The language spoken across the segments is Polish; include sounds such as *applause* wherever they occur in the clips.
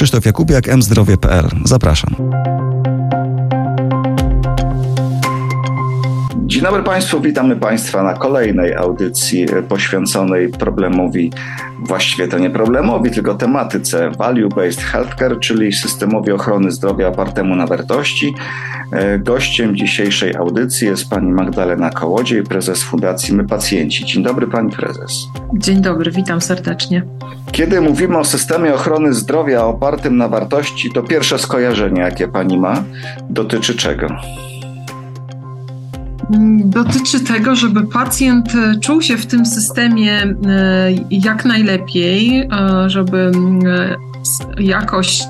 Krzysztof Jakubiak, mzdrowie.pl. Zapraszam. Dzień dobry Państwu, witamy Państwa na kolejnej audycji poświęconej problemowi, właściwie to nie problemowi, tylko tematyce Value-Based Healthcare, czyli systemowi ochrony zdrowia opartemu na wartości. E, gościem dzisiejszej audycji jest pani Magdalena Kołodziej, prezes Fundacji My Pacjenci. Dzień dobry Pani Prezes. Dzień dobry, witam serdecznie. Kiedy mówimy o systemie ochrony zdrowia opartym na wartości, to pierwsze skojarzenie, jakie Pani ma, dotyczy czego? dotyczy tego, żeby pacjent czuł się w tym systemie e, jak najlepiej, e, żeby jakość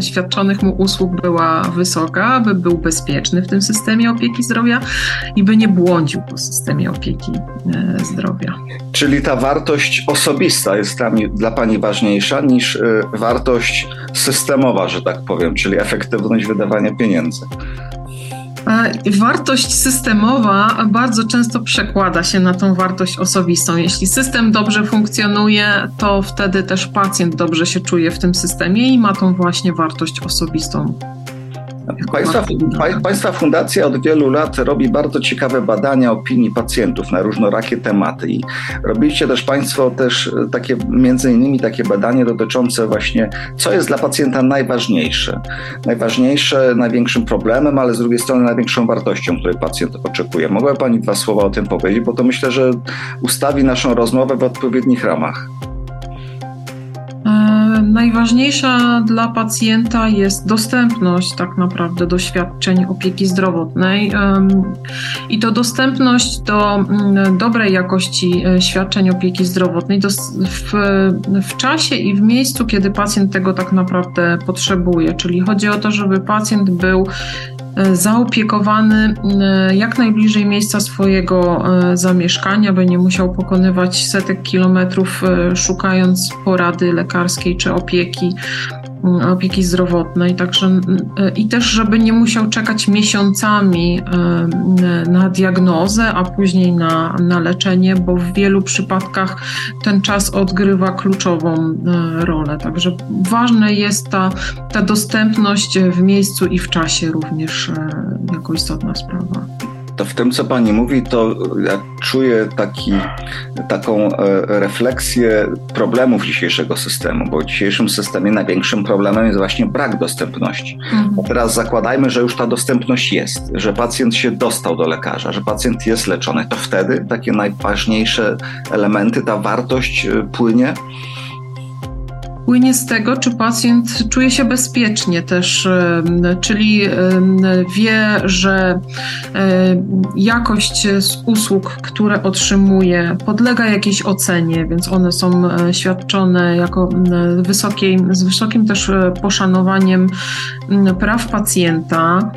świadczonych mu usług była wysoka, aby był bezpieczny w tym systemie opieki zdrowia i by nie błądził po systemie opieki zdrowia. Czyli ta wartość osobista jest dla, dla Pani ważniejsza niż wartość systemowa, że tak powiem, czyli efektywność wydawania pieniędzy. Wartość systemowa bardzo często przekłada się na tą wartość osobistą. Jeśli system dobrze funkcjonuje, to wtedy też pacjent dobrze się czuje w tym systemie i ma tą właśnie wartość osobistą. Państwa, państwa Fundacja od wielu lat robi bardzo ciekawe badania opinii pacjentów na różnorakie tematy i robiliście też Państwo też takie, między innymi takie badanie dotyczące właśnie, co jest dla pacjenta najważniejsze. Najważniejsze, największym problemem, ale z drugiej strony największą wartością, której pacjent oczekuje. Mogłaby Pani dwa słowa o tym powiedzieć, bo to myślę, że ustawi naszą rozmowę w odpowiednich ramach. Najważniejsza dla pacjenta jest dostępność tak naprawdę do świadczeń opieki zdrowotnej i to dostępność do mm, dobrej jakości e, świadczeń opieki zdrowotnej w, w czasie i w miejscu, kiedy pacjent tego tak naprawdę potrzebuje. Czyli chodzi o to, żeby pacjent był zaopiekowany e, jak najbliżej miejsca swojego e, zamieszkania, by nie musiał pokonywać setek kilometrów szukając porady lekarskiej czy opieki opieki zdrowotnej, także mm, i też, żeby nie musiał czekać miesiącami na diagnozę, a później na, na leczenie, bo w wielu przypadkach ten czas odgrywa kluczową rolę. Także ważna jest ta, ta dostępność w miejscu i w czasie również jako istotna sprawa to w tym, co pani mówi, to ja czuję taki, taką e, refleksję problemów dzisiejszego systemu, bo w dzisiejszym systemie największym problemem jest właśnie brak dostępności. Mhm. A teraz zakładajmy, że już ta dostępność jest, że pacjent się dostał do lekarza, że pacjent jest leczony, to wtedy takie najważniejsze elementy, ta wartość e, płynie płynie z tego, czy pacjent czuje się bezpiecznie też, czyli wie, że jakość usług, które otrzymuje, podlega jakiejś ocenie, więc one są e, świadczone jako wysokiej, z wysokim też e, poszanowaniem praw pacjenta.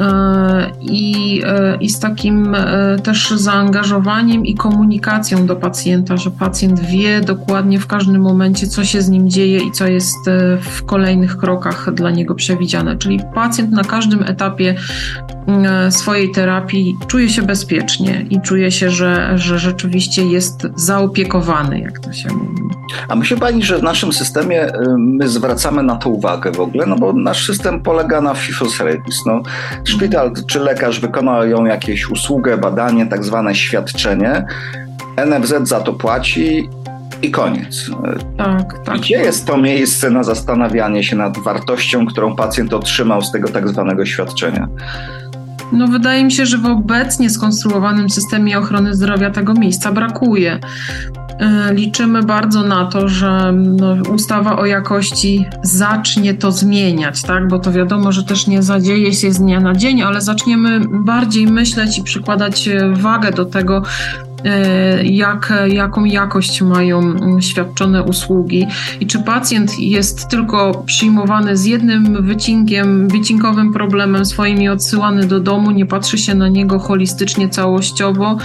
E, i, e, i z takim e, też zaangażowaniem i komunikacją do pacjenta, że pacjent wie dokładnie w każdym momencie, co się z nim dzieje i co jest w kolejnych krokach dla niego przewidziane. Czyli pacjent na każdym etapie swojej terapii czuje się bezpiecznie i czuje się, że, że rzeczywiście jest zaopiekowany, jak to się mówi. A myśli Pani, że w naszym systemie my zwracamy na to uwagę w ogóle? No bo nasz system polega na fifo No, szpital czy lekarz wykonają jakieś usługę, badanie, tak zwane świadczenie, NFZ za to płaci i koniec. Tak, tak. Gdzie jest to miejsce na zastanawianie się nad wartością, którą pacjent otrzymał z tego tak zwanego świadczenia? No, wydaje mi się, że w obecnie skonstruowanym systemie ochrony zdrowia tego miejsca brakuje. E, liczymy bardzo na to, że no, ustawa o jakości zacznie to zmieniać, tak? bo to wiadomo, że też nie zadzieje się z dnia na dzień, ale zaczniemy bardziej myśleć i przykładać wagę do tego, e, jak, jaką jakość mają mm, świadczone usługi i czy pacjent jest tylko przyjmowany z jednym wycinkiem, wycinkowym problemem swoim i odsyłany do domu, nie patrzy się na niego holistycznie, całościowo,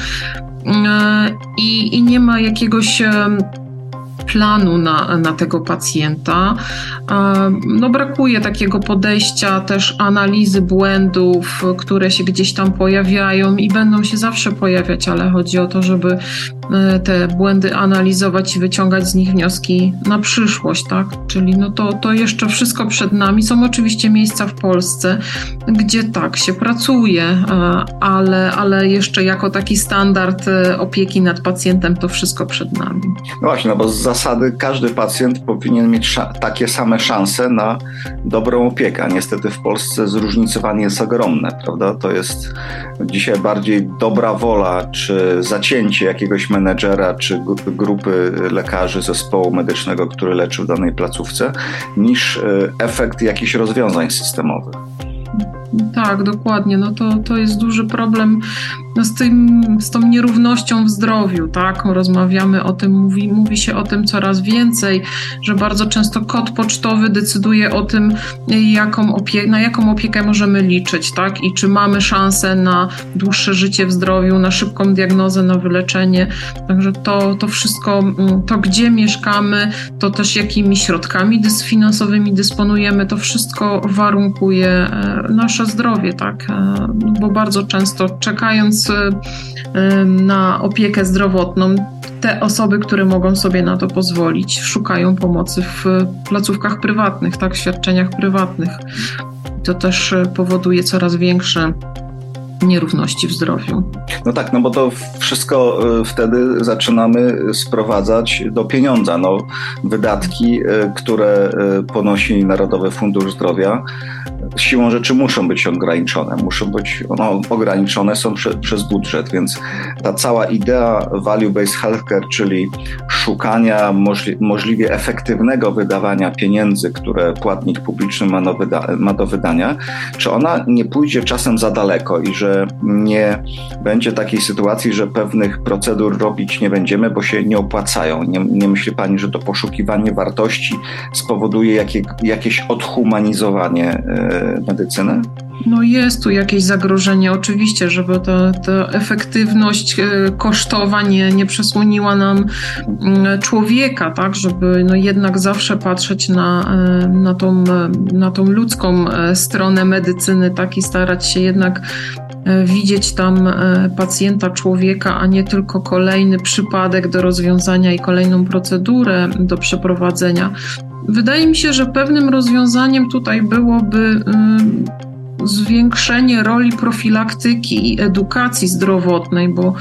i, i nie ma jakiegoś planu na, na tego pacjenta. No, brakuje takiego podejścia też analizy błędów, które się gdzieś tam pojawiają i będą się zawsze pojawiać, ale chodzi o to, żeby e, te błędy analizować i wyciągać z nich wnioski na przyszłość, tak? Czyli no to, to jeszcze wszystko przed nami. Są oczywiście miejsca w Polsce, gdzie tak się pracuje, e, ale, ale jeszcze jako taki standard opieki nad pacjentem to wszystko przed nami. No właśnie, no bo z zasady każdy pacjent powinien mieć takie same szanse na dobrą opiekę. Niestety w Polsce zróżnicowanie jest ogromne, prawda? To jest dzisiaj bardziej dobra wola, czy zacięcie jakiegoś menedżera, czy grupy lekarzy zespołu medycznego, który leczył w danej placówce, niż e, efekt jakichś rozwiązań systemowych. Tak, dokładnie. No to, to jest duży problem no z, tym, z tą nierównością w zdrowiu, tak? Rozmawiamy o tym, mówi, mówi się o tym coraz więcej, że bardzo często kod pocztowy decyduje o tym, jaką opie- na jaką opiekę możemy liczyć, tak? I czy mamy szansę na dłuższe życie w zdrowiu, na szybką diagnozę, na wyleczenie. Także to, to wszystko, mm, to gdzie mieszkamy, to też jakimi środkami finansowymi dysponujemy, to wszystko warunkuje e, nasze zdrowie, tak? E, bo bardzo często czekając na opiekę zdrowotną, te osoby, które mogą sobie na to pozwolić, szukają pomocy w placówkach prywatnych, tak, w świadczeniach prywatnych. To też powoduje coraz większe nierówności w zdrowiu. No tak, no bo to wszystko e, wtedy zaczynamy sprowadzać do pieniądza. No, wydatki, e, które e, ponosi Narodowy Fundusz Zdrowia, siłą rzeczy muszą być ograniczone. Muszą być no, ograniczone są prze, przez budżet, więc ta cała idea value-based healthcare, czyli szukania możli, możliwie efektywnego wydawania pieniędzy, które płatnik publiczny ma do, wyda, ma do wydania, czy ona nie pójdzie czasem za daleko i że nie będzie takiej sytuacji, że pewnych procedur robić nie będziemy, bo się nie opłacają. Nie, nie myśli Pani, że to poszukiwanie wartości spowoduje jakie, jakieś odhumanizowanie e, medycyny? No jest tu jakieś zagrożenie, oczywiście, żeby ta, ta efektywność e, kosztowa nie, nie przesłoniła nam mm, człowieka, tak, żeby no jednak zawsze patrzeć na, e, na, tą, na tą ludzką e, stronę medycyny, tak, i starać się jednak widzieć tam pacjenta, człowieka, a nie tylko kolejny przypadek do rozwiązania i kolejną procedurę do przeprowadzenia. Wydaje mi się, że pewnym rozwiązaniem tutaj byłoby zwiększenie roli profilaktyki i edukacji zdrowotnej, bo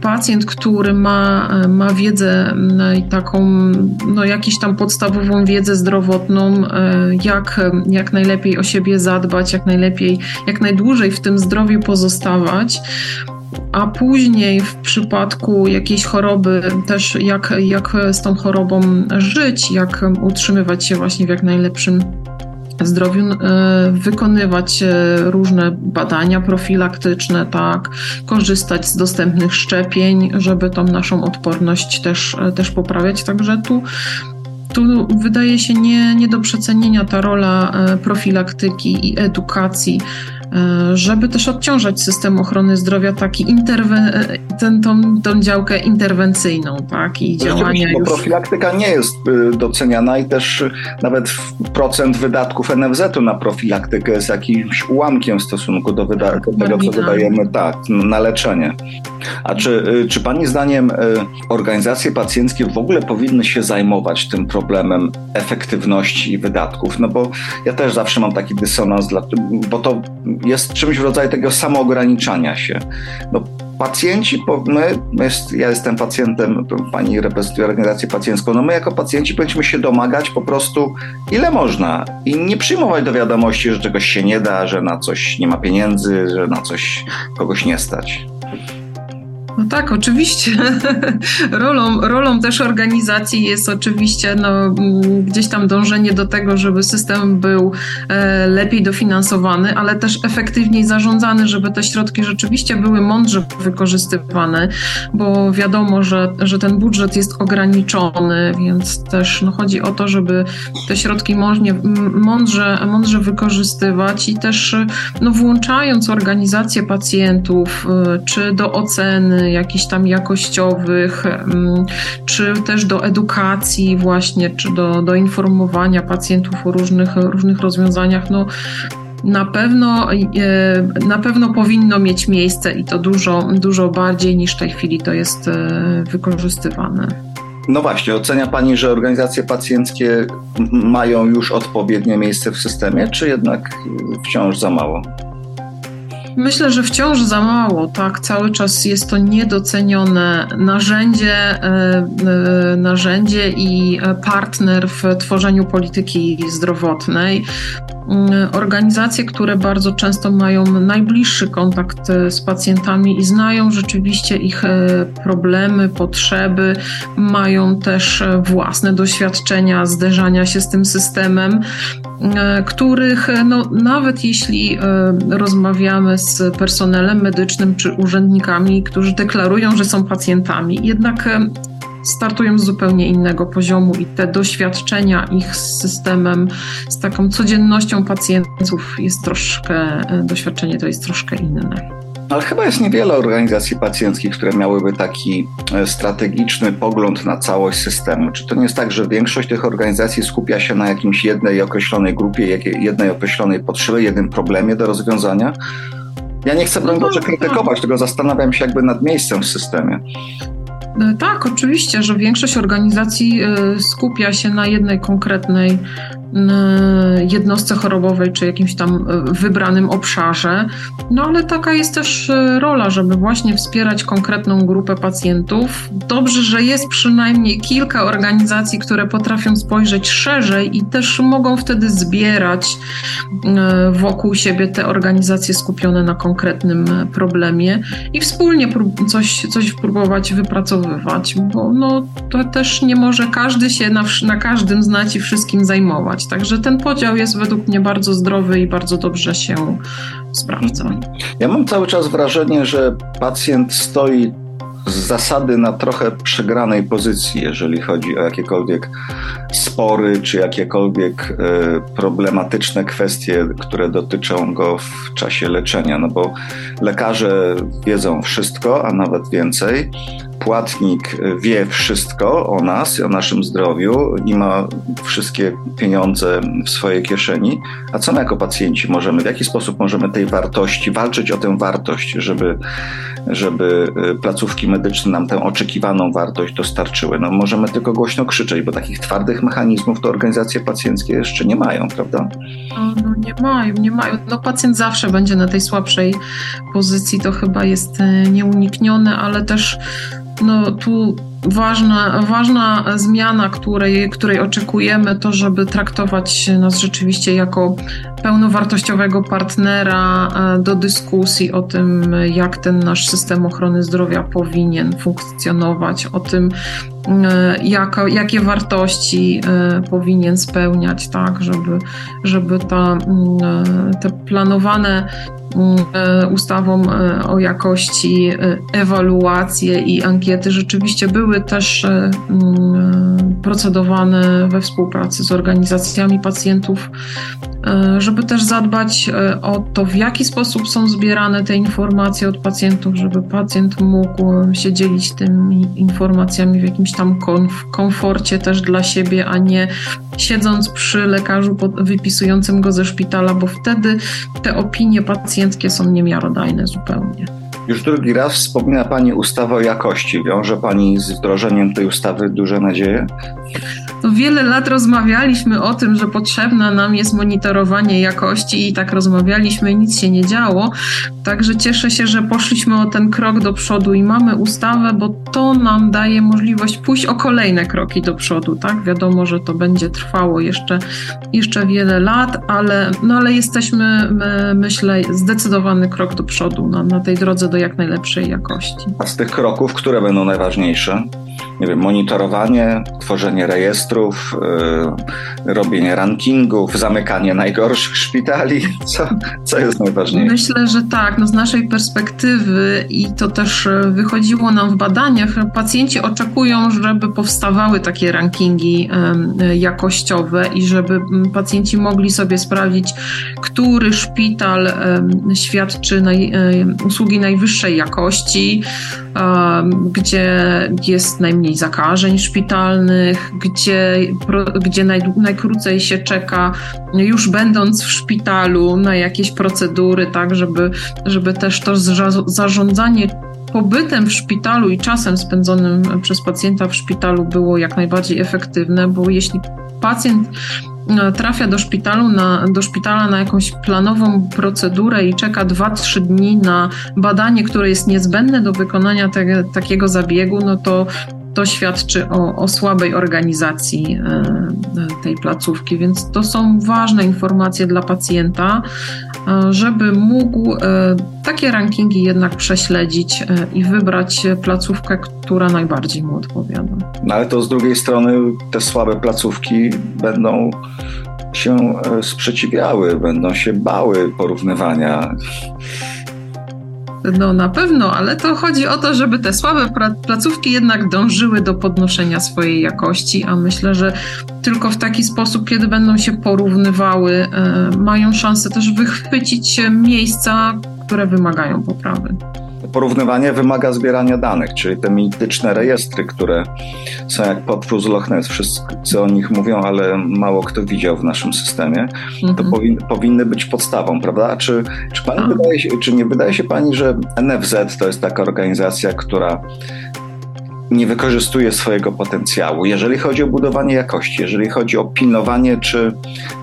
pacjent, który ma, ma wiedzę taką, no jakąś tam podstawową wiedzę zdrowotną, jak, jak najlepiej o siebie zadbać, jak najlepiej, jak najdłużej w tym zdrowiu pozostawać, a później w przypadku jakiejś choroby też jak, jak z tą chorobą żyć, jak utrzymywać się właśnie w jak najlepszym zdrowiu, e, wykonywać e, różne badania profilaktyczne, tak, korzystać z dostępnych szczepień, żeby tą naszą odporność też, e, też poprawiać. Także tu tu wydaje się nie, nie do przecenienia ta rola profilaktyki i edukacji żeby też odciążać system ochrony zdrowia, taki interwen- e, ten, tą, tą działkę interwencyjną, tak, i działania Bo już... profilaktyka nie jest y, doceniana i też nawet procent wydatków NFZ-u na profilaktykę jest jakimś ułamkiem w stosunku do, wyda- do tego, co wydajemy tak, na leczenie. A czy, y, czy Pani zdaniem y, organizacje pacjenckie w ogóle powinny się zajmować tym problemem efektywności wydatków? No bo ja też zawsze mam taki dysonans, bo to jest czymś w rodzaju tego samoograniczania się. No, pacjenci, my, jest, ja jestem pacjentem, pani reprezentuje organizację pacjencką, no my jako pacjenci powinniśmy się domagać po prostu ile można i nie przyjmować do wiadomości, że czegoś się nie da, że na coś nie ma pieniędzy, że na coś kogoś nie stać. No tak, oczywiście. *laughs* rolą, rolą też organizacji jest oczywiście no, mm, gdzieś tam dążenie do tego, żeby system był e, lepiej dofinansowany, ale też efektywniej zarządzany, żeby te środki rzeczywiście były mądrze wykorzystywane, bo wiadomo, że, że ten budżet jest ograniczony, więc też no, chodzi o to, żeby te środki mądrze, mądrze, mądrze wykorzystywać i też no, włączając organizację pacjentów, e, czy do oceny, jakichś tam jakościowych, czy też do edukacji właśnie, czy do, do informowania pacjentów o różnych, różnych rozwiązaniach. No, na pewno, na pewno powinno mieć miejsce i to dużo, dużo bardziej niż w tej chwili to jest wykorzystywane. No właśnie, ocenia Pani, że organizacje pacjenckie mają już odpowiednie miejsce w systemie, czy jednak wciąż za mało? Myślę, że wciąż za mało, tak. Cały czas jest to niedocenione narzędzie, e, e, narzędzie i partner w tworzeniu polityki zdrowotnej. Mm, organizacje, które bardzo często mają najbliższy kontakt e, z pacjentami i znają rzeczywiście ich problemy, potrzeby, mają też własne doświadczenia zderzania się z tym systemem, których no, nawet jeśli rozmawiamy z personelem medycznym czy urzędnikami, którzy deklarują, że są pacjentami. Jednak e, startują z zupełnie innego poziomu i te doświadczenia ich z systemem, z taką codziennością pacjentów jest troszkę, e, doświadczenie to jest troszkę inne. Ale chyba jest niewiele organizacji pacjenckich, które miałyby taki e, strategiczny pogląd na całość systemu. Czy to nie jest tak, że większość tych organizacji skupia się na jakimś jednej określonej grupie, jednej określonej potrzebie, jednym problemie do rozwiązania? Ja nie chcę, broń Boże, krytykować, tylko zastanawiam się jakby nad miejscem w systemie. E, tak, oczywiście, że większość organizacji e, skupia się na jednej konkretnej jednostce chorobowej czy jakimś tam e, wybranym obszarze. No ale taka jest też e, rola, żeby właśnie wspierać konkretną grupę pacjentów. Dobrze, że jest przynajmniej kilka organizacji, które potrafią spojrzeć szerzej i też mogą wtedy zbierać wokół siebie te organizacje skupione na konkretnym problemie i wspólnie coś, coś próbować wypracowywać, bo no, to też nie może każdy się na, na każdym znać i wszystkim zajmować. Także ten podział jest według mnie bardzo zdrowy i bardzo dobrze się sprawdza. Ja mam cały czas wrażenie, że pacjent stoi z zasady na trochę przegranej pozycji, jeżeli chodzi o jakiekolwiek spory czy jakiekolwiek e, problematyczne kwestie, które dotyczą go w czasie leczenia. No bo lekarze wiedzą wszystko, a nawet więcej, płatnik wie wszystko o nas o naszym zdrowiu i ma wszystkie pieniądze w swojej kieszeni, a co my jako pacjenci możemy, w jaki sposób możemy tej wartości, walczyć o tę wartość, żeby, żeby y, placówki medyczne nam tę oczekiwaną wartość dostarczyły? No możemy tylko głośno krzyczeć, bo takich twardych mechanizmów to organizacje pacjenckie jeszcze nie mają, prawda? No nie mają, nie mają. No pacjent zawsze będzie na tej słabszej pozycji, to chyba jest y, nieuniknione, ale też no tu ważna, ważna zmiana, której, której oczekujemy, to żeby traktować nas rzeczywiście jako pełnowartościowego partnera e, do dyskusji o tym, jak ten nasz system ochrony zdrowia powinien funkcjonować, o tym, e, jak, jakie wartości e, powinien spełniać, tak, żeby, żeby ta, te planowane ustawą o jakości ewaluacje i ankiety rzeczywiście były też procedowane we współpracy z organizacjami pacjentów E, żeby też zadbać e, o to, w jaki sposób są zbierane te informacje od pacjentów, żeby pacjent mógł się dzielić tymi informacjami w jakimś tam komforcie też dla siebie, a nie siedząc przy lekarzu wypisującym go ze szpitala, bo wtedy te opinie pacjenckie są niemiarodajne zupełnie. Już drugi raz wspomina Pani ustawę o jakości. Wiąże Pani z wdrożeniem tej ustawy duże nadzieje? wiele lat rozmawialiśmy o tym, że potrzebna nam jest monitorowanie jakości i tak rozmawialiśmy, nic się nie działo. Także cieszę się, że poszliśmy o ten krok do przodu i mamy ustawę, bo to nam daje możliwość pójść o kolejne kroki do przodu, tak? Wiadomo, że to będzie trwało jeszcze, jeszcze wiele lat, ale, no ale jesteśmy, my, myślę, zdecydowany krok do przodu na, na tej drodze do jak najlepszej jakości. A z tych kroków, które będą najważniejsze? nie wiem, monitorowanie, tworzenie rejestrów, yy, robienie rankingów, zamykanie najgorszych szpitali? *laughs* Co, co jest najważniejsze? Myślę, że tak. No z naszej perspektywy i to też e, wychodziło nam w badaniach, pacjenci oczekują, żeby powstawały takie rankingi yy, jakościowe i żeby pacjenci mogli sobie sprawdzić, który szpital yy, świadczy naj, usługi najwyższej jakości, gdzie jest najmniej zakażeń szpitalnych, gdzie, gdzie naj, najkrócej się czeka, już będąc w szpitalu, na jakieś procedury, tak, żeby, żeby też to zarządzanie pobytem w szpitalu i czasem spędzonym przez pacjenta w szpitalu było jak najbardziej efektywne, bo jeśli pacjent trafia do, szpitalu na, do szpitala na jakąś planową procedurę i czeka 2-3 dni na badanie, które jest niezbędne do wykonania te, takiego zabiegu, no to to świadczy o, o, słabej organizacji e, e, tej placówki, więc to są ważne informacje dla pacjenta, żeby mógł takie rankingi jednak prześledzić i wybrać placówkę, która najbardziej mu odpowiada. No ale to z drugiej strony te słabe placówki będą się e, sprzeciwiały, będą się bały porównywania. No na pewno, ale to chodzi o to, żeby te słabe placówki jednak dążyły do podnoszenia swojej jakości, a myślę, że tylko w taki sposób, kiedy będą się porównywały, e, mają szansę też wychwycić miejsca, które wymagają poprawy porównywanie wymaga zbierania danych, czyli te mityczne rejestry, które są jak potwór z Loch Ness. Wszyscy o nich mówią, ale mało kto widział w naszym systemie. To mhm. powin, powinny być podstawą, prawda? Czy, czy, pani wydaje się, czy nie wydaje się pani, że NFZ to jest taka organizacja, która nie wykorzystuje swojego potencjału, jeżeli chodzi o budowanie jakości, jeżeli chodzi o pilnowanie, czy,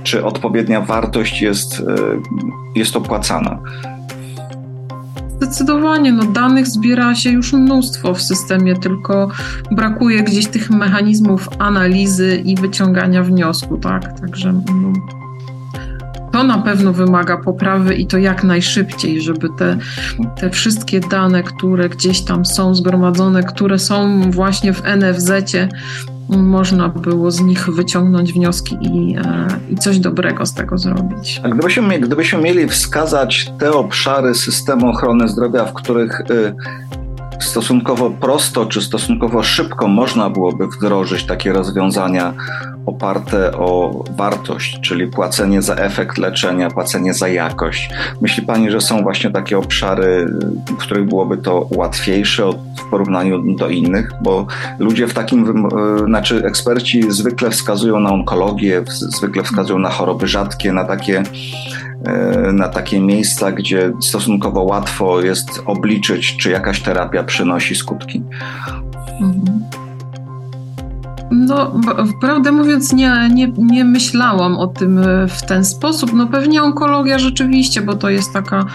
czy odpowiednia wartość jest, e, jest opłacana. Zdecydowanie, no danych zbiera się już mnóstwo w systemie, tylko brakuje gdzieś tych mechanizmów analizy i wyciągania wniosku, tak? Także no, to na pewno wymaga poprawy i to jak najszybciej, żeby te, te wszystkie dane, które gdzieś tam są zgromadzone, które są właśnie w NFZ-cie, można było z nich wyciągnąć wnioski i, e, i coś dobrego z tego zrobić. Gdybyśmy, gdybyśmy mieli wskazać te obszary systemu ochrony zdrowia, w których y, stosunkowo prosto czy stosunkowo szybko można byłoby wdrożyć takie rozwiązania oparte o wartość, czyli płacenie za efekt leczenia, płacenie za jakość. Myśli Pani, że są właśnie takie obszary, w których byłoby to łatwiejsze w porównaniu do innych? Bo ludzie w takim, e, znaczy eksperci zwykle wskazują na onkologię, zwykle wskazują na choroby rzadkie, na takie e, na takie miejsca, gdzie stosunkowo łatwo jest obliczyć, czy jakaś terapia przynosi skutki. Mhm. No, prawdę mówiąc, nie, nie, nie myślałam o tym e, w ten sposób. No pewnie onkologia rzeczywiście, bo to jest taka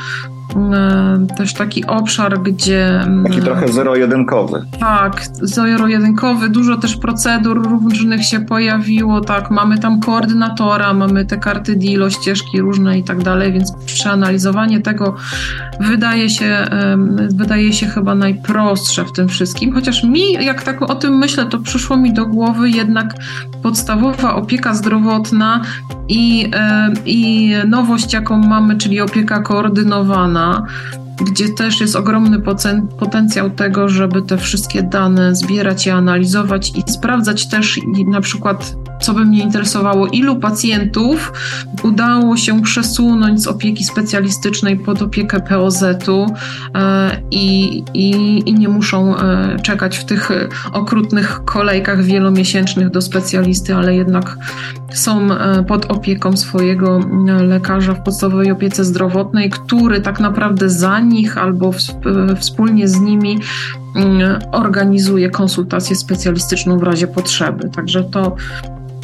E, też taki obszar, gdzie... Mm, taki trochę zero-jedynkowy. Tak, zero-jedynkowy, dużo też procedur różnych się pojawiło, tak, mamy tam koordynatora, mamy te karty DILO, ścieżki różne i tak dalej, więc przeanalizowanie tego wydaje się, wydaje się chyba najprostsze w tym wszystkim, chociaż mi, jak tak o tym myślę, to przyszło mi do głowy jednak podstawowa opieka zdrowotna i, i nowość, jaką mamy, czyli opieka koordynowana, gdzie też jest ogromny potencjał tego, żeby te wszystkie dane zbierać i analizować i sprawdzać też na przykład co by mnie interesowało, ilu pacjentów udało się przesunąć z opieki specjalistycznej pod opiekę POZ-u e, i, i, i nie muszą e, czekać w tych okrutnych kolejkach wielomiesięcznych do specjalisty, ale jednak są e, pod opieką swojego lekarza w podstawowej opiece zdrowotnej, który tak naprawdę za nich albo wspólnie z nimi organizuje konsultację specjalistyczną w razie potrzeby. Także to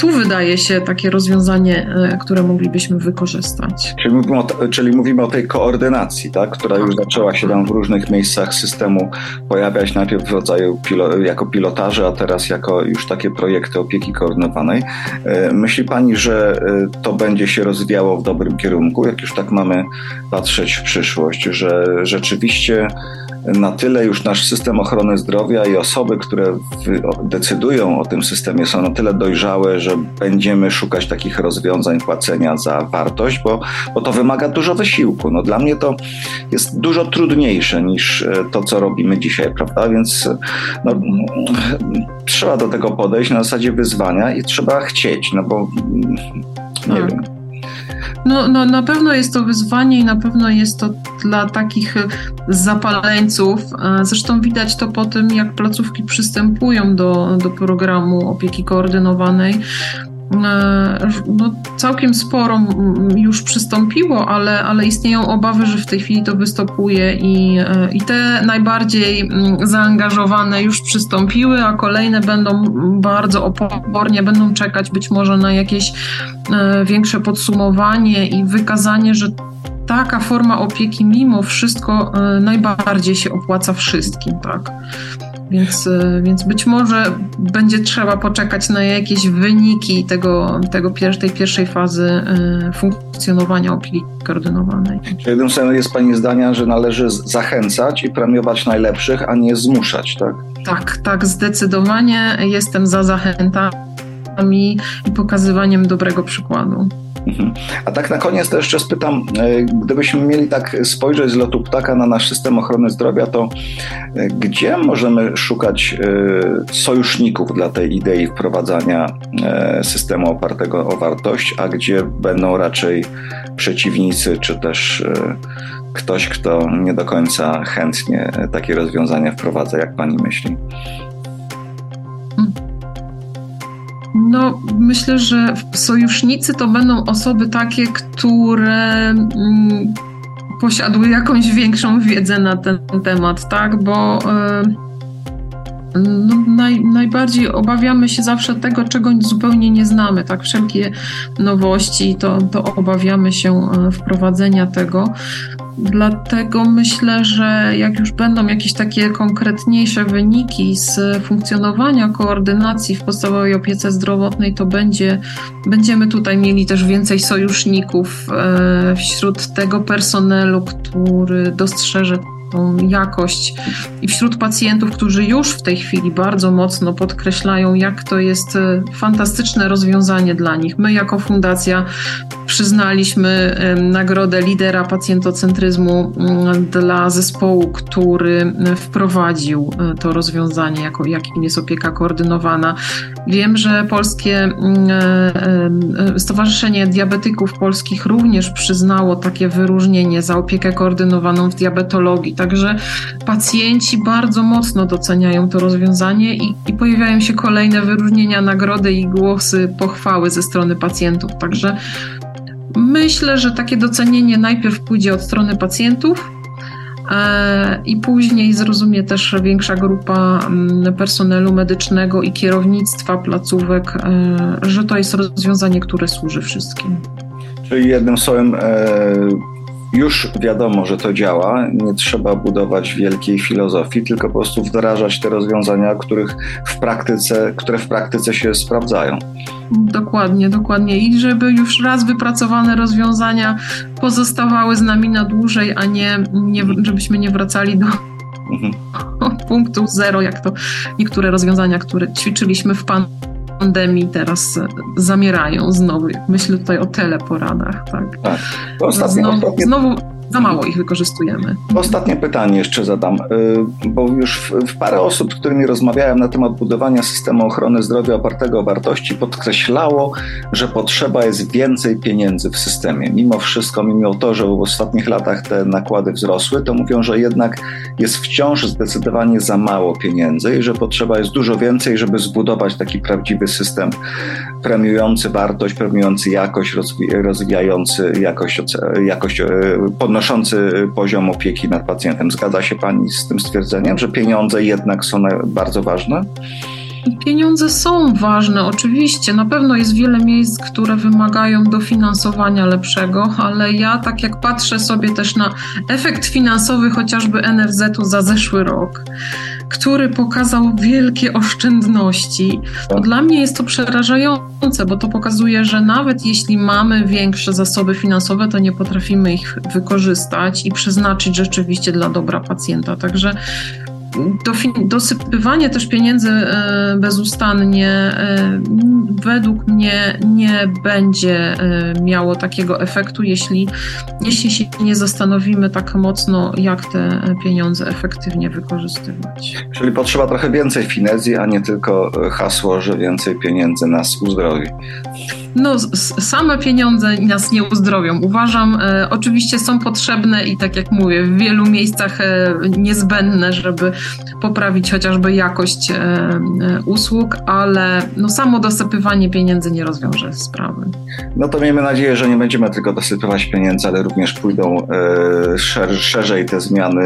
tu wydaje się takie rozwiązanie, e, które moglibyśmy wykorzystać. Czyli mówimy o, czyli mówimy o tej koordynacji, tak? która już tak. zaczęła się tam w różnych miejscach systemu pojawiać, najpierw w rodzaju pilo, jako pilotaże, a teraz jako już takie projekty opieki koordynowanej. E, myśli Pani, że e, to będzie się rozwijało w dobrym kierunku, jak już tak mamy patrzeć w przyszłość, że rzeczywiście na tyle już nasz system ochrony zdrowia i osoby, które decydują o tym systemie, są na tyle dojrzałe, że będziemy szukać takich rozwiązań płacenia za wartość, bo, bo to wymaga dużo wysiłku. No, dla mnie to jest dużo trudniejsze niż e, to, co robimy dzisiaj, prawda? Więc no, trzeba do tego podejść na zasadzie wyzwania i trzeba chcieć, no bo nie tak. wiem. No, no, na pewno jest to wyzwanie i na pewno jest to dla takich zapaleńców. E, zresztą widać to po tym, jak placówki przystępują do, do programu opieki koordynowanej. No, całkiem sporo już przystąpiło, ale, ale istnieją obawy, że w tej chwili to występuje i, e, i te najbardziej zaangażowane już przystąpiły, a kolejne będą bardzo opornie, będą czekać być może na jakieś e, większe podsumowanie i wykazanie, że taka forma opieki mimo wszystko najbardziej się opłaca wszystkim, tak. Więc, e, więc być może będzie trzeba poczekać na jakieś wyniki tego, tego tej pierwszej fazy e, funkcjonowania opieki koordynowanej. Czyli jednym słowem jest Pani zdania, że należy zachęcać i premiować najlepszych, a nie zmuszać, tak? Tak, tak, zdecydowanie jestem za zachętami i pokazywaniem dobrego przykładu. Mhm. A tak na koniec to jeszcze spytam, e, gdybyśmy mieli tak spojrzeć z lotu ptaka na nasz system ochrony zdrowia, to e, gdzie możemy szukać e, sojuszników dla tej idei wprowadzania systemu opartego o wartość, a gdzie będą raczej przeciwnicy, czy też ktoś, kto nie do końca chętnie takie rozwiązania wprowadza, jak pani myśli? No, myślę, że sojusznicy to będą osoby takie, które mm, posiadły jakąś większą wiedzę na ten temat, tak? Bo y, no, naj, najbardziej obawiamy się zawsze tego, czego zupełnie nie znamy, tak? Wszelkie nowości, to, to obawiamy się e, wprowadzenia tego. Dlatego myślę, że jak już będą jakieś takie konkretniejsze wyniki z funkcjonowania koordynacji w podstawowej opiece zdrowotnej, to będzie, będziemy tutaj mieli też więcej sojuszników e, wśród tego personelu, który dostrzeże tą jakość i wśród pacjentów, którzy już w tej chwili bardzo mocno podkreślają, jak to jest e, fantastyczne rozwiązanie dla nich. My jako fundacja przyznaliśmy nagrodę lidera pacjentocentryzmu mm, dla zespołu, który wprowadził e, to rozwiązanie, jako, jakim jest opieka koordynowana. Wiem, że Polskie e, Stowarzyszenie Diabetyków Polskich również przyznało takie wyróżnienie za opiekę koordynowaną w diabetologii. Także pacjenci bardzo mocno doceniają to rozwiązanie i, i pojawiają się kolejne wyróżnienia, nagrody i głosy pochwały ze strony pacjentów. Także myślę, że takie docenienie najpierw pójdzie od strony pacjentów, e, i później zrozumie też większa grupa mm, personelu medycznego i kierownictwa placówek, e, że to jest rozwiązanie, które służy wszystkim. Czyli jednym słowem, e, już wiadomo, że to działa, nie trzeba budować wielkiej filozofii, tylko po prostu wdrażać te rozwiązania, których w praktyce, które w praktyce się sprawdzają. Dokładnie, dokładnie. I żeby już raz wypracowane rozwiązania pozostawały z nami na dłużej, a nie, nie żebyśmy nie wracali do, mhm. *laughs* punktu zero, jak to niektóre rozwiązania, które ćwiczyliśmy w pan pandemii teraz zamierają znowu. Myślę tutaj o teleporadach. Tak. tak. Ostatnio, znowu, ostatnio... znowu za mało ich wykorzystujemy. Ostatnie pytanie jeszcze zadam, y, bo już w parę osób, z którymi rozmawiałem na temat budowania systemu ochrony zdrowia opartego o wartości, podkreślało, że potrzeba jest więcej pieniędzy w systemie. Mimo wszystko, mimo to, że w ostatnich latach te nakłady wzrosły, to mówią, że jednak jest wciąż zdecydowanie za mało pieniędzy i że potrzeba jest dużo więcej, żeby zbudować taki prawdziwy system premiujący wartość, premiujący jakość, rozwijający jakość, jakość podnoszący podnoszący poziom opieki nad pacjentem. Zgadza się Pani z tym stwierdzeniem, że pieniądze jednak są bardzo ważne? Pieniądze są ważne, oczywiście. Na pewno jest wiele miejsc, które wymagają dofinansowania lepszego, ale ja tak jak patrzę sobie też na efekt finansowy chociażby NFZ-u za zeszły rok, który pokazał wielkie oszczędności, to dla mnie jest to przerażające, bo to pokazuje, że nawet jeśli mamy większe zasoby finansowe, to nie potrafimy ich wykorzystać i przeznaczyć rzeczywiście dla dobra pacjenta. Także dosypywanie też pieniędzy e, bezustannie e, według mnie nie będzie e, miało takiego efektu, jeśli, jeśli się nie zastanowimy tak mocno, jak te pieniądze efektywnie wykorzystywać. Czyli potrzeba trochę więcej finezji, a nie tylko hasło, że więcej pieniędzy nas uzdrowi. No, same pieniądze nas nie uzdrowią. Uważam, e, oczywiście są potrzebne i tak jak mówię, w wielu miejscach e, niezbędne, żeby poprawić chociażby jakość e, e, usług, ale no, samo dosypywanie pieniędzy nie rozwiąże sprawy. No to miejmy nadzieję, że nie będziemy tylko dosypywać pieniędzy, ale również pójdą e, szer szerzej te zmiany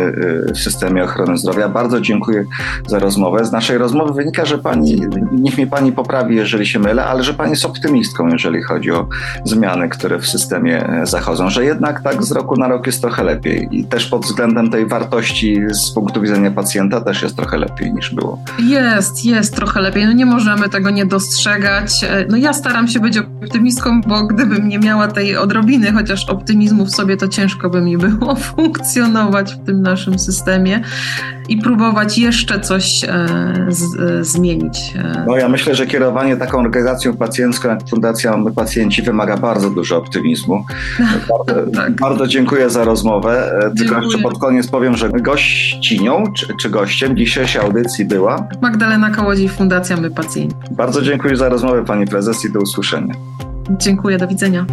e, w systemie ochrony zdrowia. Bardzo dziękuję za rozmowę. Z naszej rozmowy wynika, że pani, niech mnie pani poprawi, jeżeli się mylę, ale że pani jest optymistką, jeżeli chodzi o zmiany, które w systemie e, zachodzą, że jednak tak z roku na rok jest trochę lepiej i też pod względem tej wartości z punktu widzenia pacjenta też jest trochę lepiej niż było. Jest, jest trochę lepiej. No nie możemy tego nie dostrzegać. E, no ja staram się być optymistką, bo gdybym nie miała tej odrobiny chociaż optymizmu w sobie, to ciężko by mi było *laughs* funkcjonować w tym naszym systemie i próbować jeszcze coś e, z, e, zmienić. E. No ja myślę, że kierowanie taką organizacją pacjencką jak Fundacja My Pacjenci wymaga bardzo dużo optymizmu. Bardzo, tak. bardzo dziękuję za rozmowę. Tylko jeszcze pod koniec powiem, że gościnią czy, czy gościem dzisiejszej audycji była Magdalena Kołodziej, Fundacja My Pacjenci. Bardzo dziękuję za rozmowę Pani Prezes i do usłyszenia. Dziękuję, do widzenia.